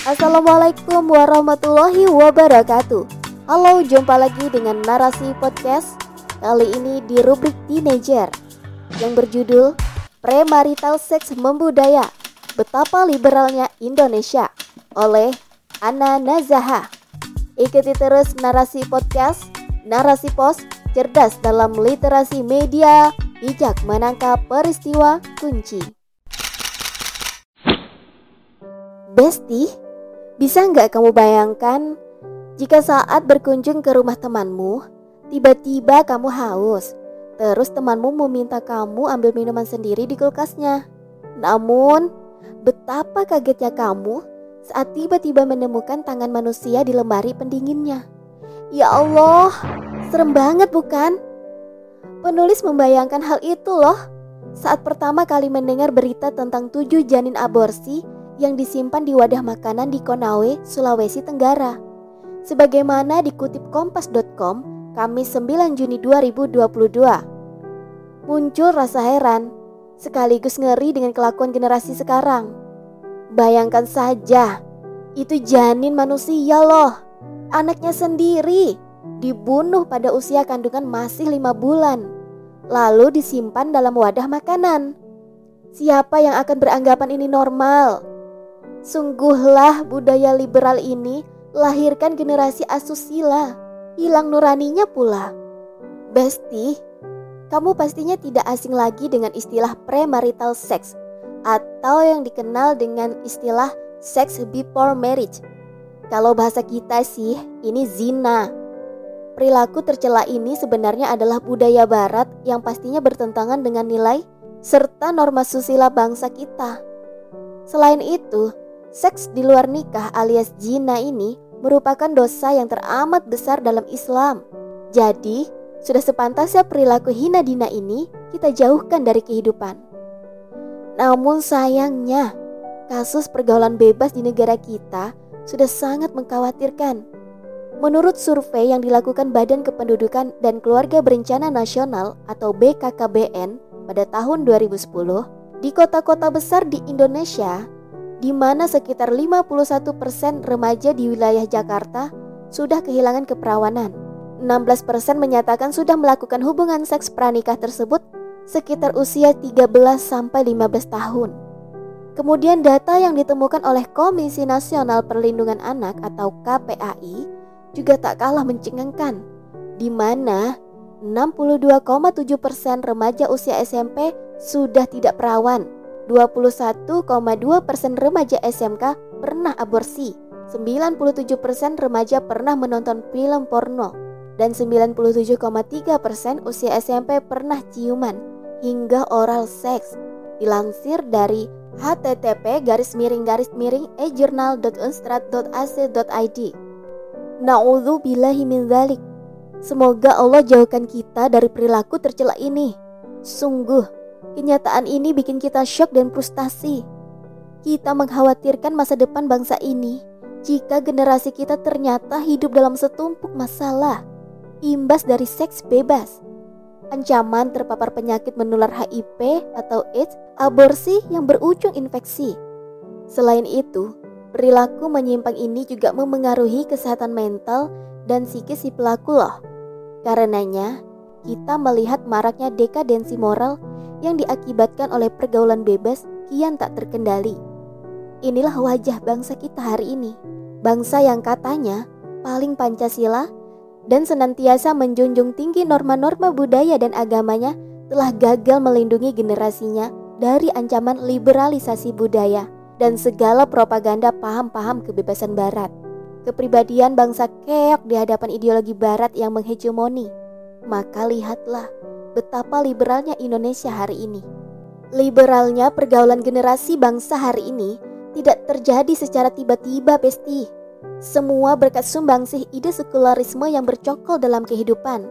Assalamualaikum warahmatullahi wabarakatuh. Halo, jumpa lagi dengan narasi podcast Kali ini di rubrik Teenager Yang berjudul Premarital Sex Membudaya Betapa Liberalnya Indonesia Oleh Ana Nazaha. Ikuti terus narasi podcast Narasi pos cerdas dalam literasi media Bijak menangkap peristiwa kunci. Besti, bisa nggak kamu bayangkan jika saat berkunjung ke rumah temanmu, tiba-tiba kamu haus, terus temanmu meminta kamu ambil minuman sendiri di kulkasnya. Namun, betapa kagetnya kamu saat tiba-tiba menemukan tangan manusia di lemari pendinginnya. Ya Allah, serem banget bukan? Penulis membayangkan hal itu loh saat pertama kali mendengar berita tentang tujuh janin aborsi yang disimpan di wadah makanan di Konawe, Sulawesi Tenggara. Sebagaimana dikutip kompas.com, Kamis 9 Juni 2022. Muncul rasa heran, sekaligus ngeri dengan kelakuan generasi sekarang. Bayangkan saja, itu janin manusia loh, anaknya sendiri, dibunuh pada usia kandungan masih lima bulan, lalu disimpan dalam wadah makanan. Siapa yang akan beranggapan ini normal? Sungguhlah budaya liberal ini lahirkan generasi asusila, hilang nuraninya pula. Besti, kamu pastinya tidak asing lagi dengan istilah premarital sex atau yang dikenal dengan istilah sex before marriage. Kalau bahasa kita sih, ini zina. Perilaku tercela ini sebenarnya adalah budaya barat yang pastinya bertentangan dengan nilai serta norma susila bangsa kita. Selain itu, Seks di luar nikah alias zina ini merupakan dosa yang teramat besar dalam Islam. Jadi, sudah sepantasnya perilaku hina dina ini kita jauhkan dari kehidupan. Namun sayangnya, kasus pergaulan bebas di negara kita sudah sangat mengkhawatirkan. Menurut survei yang dilakukan Badan Kependudukan dan Keluarga Berencana Nasional atau BKKBN pada tahun 2010, di kota-kota besar di Indonesia di mana sekitar 51% remaja di wilayah Jakarta sudah kehilangan keperawanan. 16% menyatakan sudah melakukan hubungan seks pranikah tersebut sekitar usia 13 sampai 15 tahun. Kemudian data yang ditemukan oleh Komisi Nasional Perlindungan Anak atau KPAI juga tak kalah mencengangkan, di mana 62,7% remaja usia SMP sudah tidak perawan 21,2 persen remaja SMK pernah aborsi, 97 persen remaja pernah menonton film porno, dan 97,3 persen usia SMP pernah ciuman hingga oral seks. Dilansir dari http garis miring garis miring ejournal.unstrat.ac.id Na'udhu billahi min. Semoga Allah jauhkan kita dari perilaku tercela ini. Sungguh, Kenyataan ini bikin kita syok dan frustasi. Kita mengkhawatirkan masa depan bangsa ini jika generasi kita ternyata hidup dalam setumpuk masalah imbas dari seks bebas, ancaman terpapar penyakit menular HIV atau AIDS, aborsi yang berujung infeksi. Selain itu, perilaku menyimpang ini juga memengaruhi kesehatan mental dan psikis si pelaku loh. Karenanya, kita melihat maraknya dekadensi moral yang diakibatkan oleh pergaulan bebas kian tak terkendali. Inilah wajah bangsa kita hari ini. Bangsa yang katanya paling Pancasila dan senantiasa menjunjung tinggi norma-norma budaya dan agamanya telah gagal melindungi generasinya dari ancaman liberalisasi budaya dan segala propaganda paham-paham kebebasan barat. Kepribadian bangsa keok di hadapan ideologi barat yang menghegemoni. Maka lihatlah betapa liberalnya Indonesia hari ini. Liberalnya pergaulan generasi bangsa hari ini tidak terjadi secara tiba-tiba, Besti. Semua berkat sumbangsih ide sekularisme yang bercokol dalam kehidupan.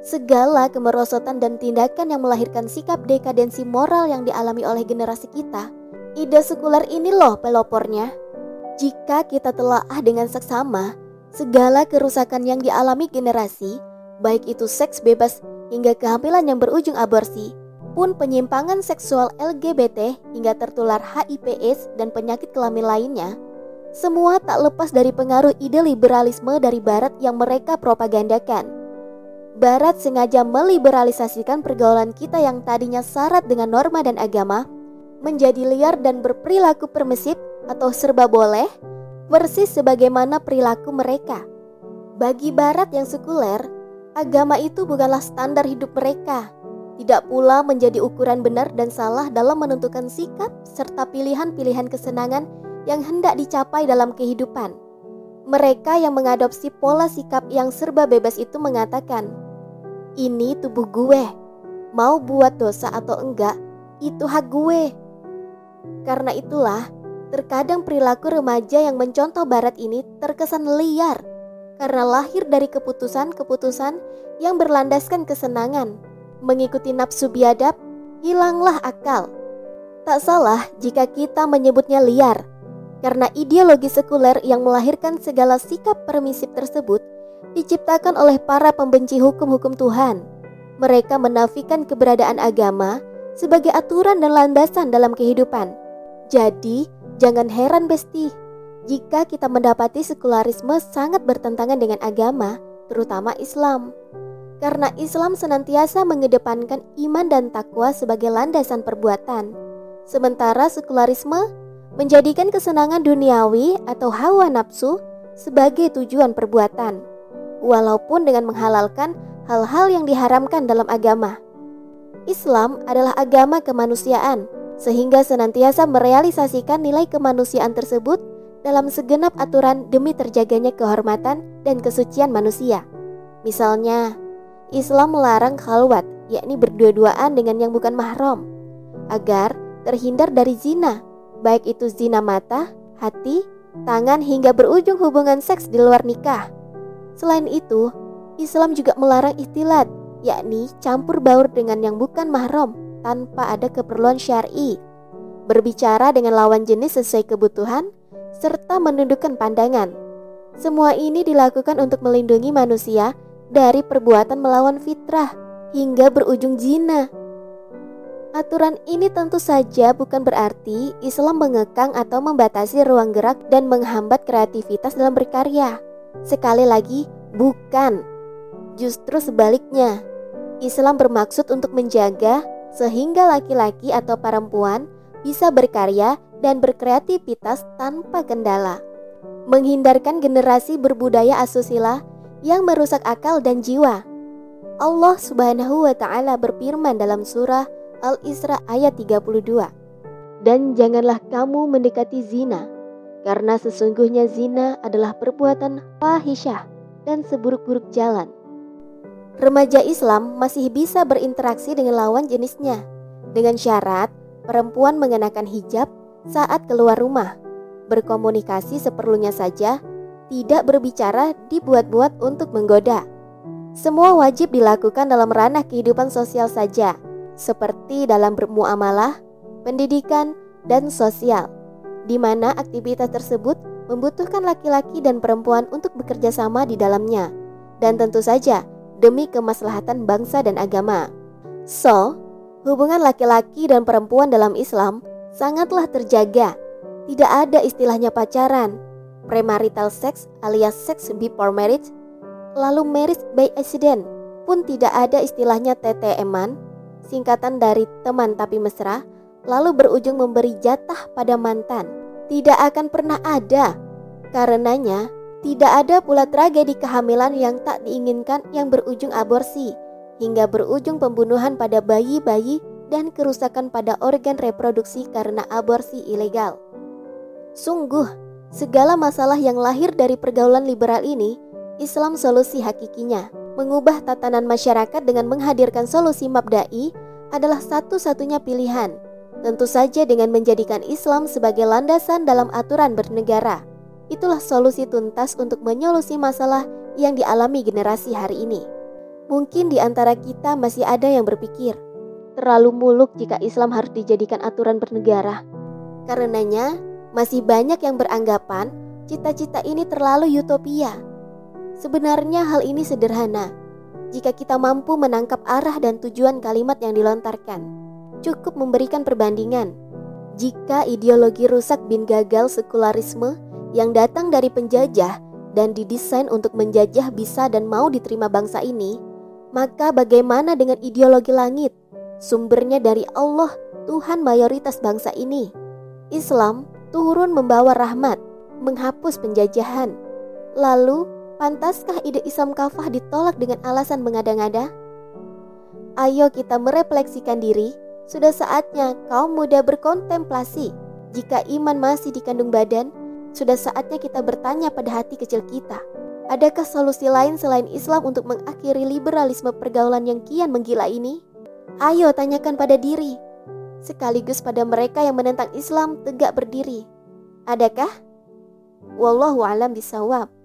Segala kemerosotan dan tindakan yang melahirkan sikap dekadensi moral yang dialami oleh generasi kita, ide sekuler ini loh pelopornya. Jika kita telah ah dengan seksama, segala kerusakan yang dialami generasi, baik itu seks bebas hingga kehamilan yang berujung aborsi, pun penyimpangan seksual LGBT hingga tertular HIV/AIDS dan penyakit kelamin lainnya, Semua tak lepas dari pengaruh ide liberalisme dari Barat yang mereka propagandakan. Barat sengaja meliberalisasikan pergaulan kita yang tadinya syarat dengan norma dan agama menjadi liar dan berperilaku permisif atau serba boleh, persis sebagaimana perilaku mereka. Bagi Barat yang sekuler, agama itu bukanlah standar hidup mereka, tidak pula menjadi ukuran benar dan salah dalam menentukan sikap serta pilihan-pilihan kesenangan yang hendak dicapai dalam kehidupan. Mereka yang mengadopsi pola sikap yang serba bebas itu mengatakan, "Ini tubuh gue, mau buat dosa atau enggak, itu hak gue." Karena itulah, terkadang perilaku remaja yang mencontoh barat ini terkesan liar karena lahir dari keputusan-keputusan yang berlandaskan kesenangan. Mengikuti nafsu biadab, hilanglah akal. Tak salah jika kita menyebutnya liar, karena ideologi sekuler yang melahirkan segala sikap permisif tersebut diciptakan oleh para pembenci hukum-hukum Tuhan. Mereka menafikan keberadaan agama sebagai aturan dan landasan dalam kehidupan. Jadi, jangan heran Besti, jika kita mendapati sekularisme sangat bertentangan dengan agama, terutama Islam. Karena Islam senantiasa mengedepankan iman dan takwa sebagai landasan perbuatan. Sementara sekularisme menjadikan kesenangan duniawi atau hawa nafsu sebagai tujuan perbuatan. Walaupun dengan menghalalkan hal-hal yang diharamkan dalam agama. Islam adalah agama kemanusiaan sehingga senantiasa merealisasikan nilai kemanusiaan tersebut dalam segenap aturan demi terjaganya kehormatan dan kesucian manusia. Misalnya, Islam melarang khalwat, yakni berdua-duaan dengan yang bukan mahram, agar terhindar dari zina, baik itu zina mata, hati, tangan hingga berujung hubungan seks di luar nikah. Selain itu, Islam juga melarang istilat, yakni campur baur dengan yang bukan mahram tanpa ada keperluan syar'i, berbicara dengan lawan jenis sesuai kebutuhan, serta menundukkan pandangan. Semua ini dilakukan untuk melindungi manusia dari perbuatan melawan fitrah hingga berujung zina. Aturan ini tentu saja bukan berarti Islam mengekang atau membatasi ruang gerak dan menghambat kreativitas dalam berkarya. Sekali lagi, bukan. Justru sebaliknya, Islam bermaksud untuk menjaga sehingga laki-laki atau perempuan bisa berkarya dan berkreativitas tanpa kendala. Menghindarkan generasi berbudaya asusila yang merusak akal dan jiwa. Allah Subhanahu wa taala berfirman dalam surah Al-Isra ayat 32. Dan janganlah kamu mendekati zina, karena sesungguhnya zina adalah perbuatan fahisyah dan seburuk-buruk jalan remaja Islam masih bisa berinteraksi dengan lawan jenisnya dengan syarat perempuan mengenakan hijab saat keluar rumah, berkomunikasi seperlunya saja, tidak berbicara dibuat-buat untuk menggoda. Semua wajib dilakukan dalam ranah kehidupan sosial saja, seperti dalam bermuamalah, pendidikan, dan sosial, di mana aktivitas tersebut membutuhkan laki-laki dan perempuan untuk bekerja sama di dalamnya. Dan tentu saja, demi kemaslahatan bangsa dan agama. So, hubungan laki-laki dan perempuan dalam Islam sangatlah terjaga. Tidak ada istilahnya pacaran, premarital sex alias sex before marriage, lalu marriage by accident pun tidak ada istilahnya TTM-an, singkatan dari teman tapi mesra, lalu berujung memberi jatah pada mantan. Tidak akan pernah ada. Karenanya, tidak ada pula tragedi kehamilan yang tak diinginkan yang berujung aborsi, hingga berujung pembunuhan pada bayi-bayi dan kerusakan pada organ reproduksi karena aborsi ilegal. Sungguh, segala masalah yang lahir dari pergaulan liberal ini, Islam solusi hakikinya. Mengubah tatanan masyarakat dengan menghadirkan solusi mabdai adalah satu-satunya pilihan. Tentu saja dengan menjadikan Islam sebagai landasan dalam aturan bernegara. Itulah solusi tuntas untuk menyolusi masalah yang dialami generasi hari ini. Mungkin di antara kita masih ada yang berpikir, terlalu muluk jika Islam harus dijadikan aturan bernegara. Karenanya, masih banyak yang beranggapan cita-cita ini terlalu utopia. Sebenarnya hal ini sederhana. Jika kita mampu menangkap arah dan tujuan kalimat yang dilontarkan, cukup memberikan perbandingan. Jika ideologi rusak bin gagal sekularisme yang datang dari penjajah dan didesain untuk menjajah bisa dan mau diterima bangsa ini, maka bagaimana dengan ideologi langit? Sumbernya dari Allah, Tuhan mayoritas bangsa ini. Islam turun membawa rahmat, menghapus penjajahan. Lalu, pantaskah ide Islam kafah ditolak dengan alasan mengada-ngada? Ayo kita merefleksikan diri, sudah saatnya kaum muda berkontemplasi. Jika iman masih dikandung badan, sudah saatnya kita bertanya pada hati kecil kita. Adakah solusi lain selain Islam untuk mengakhiri liberalisme pergaulan yang kian menggila ini? Ayo tanyakan pada diri, sekaligus pada mereka yang menentang Islam tegak berdiri. Adakah? Wallahu alam bisawab.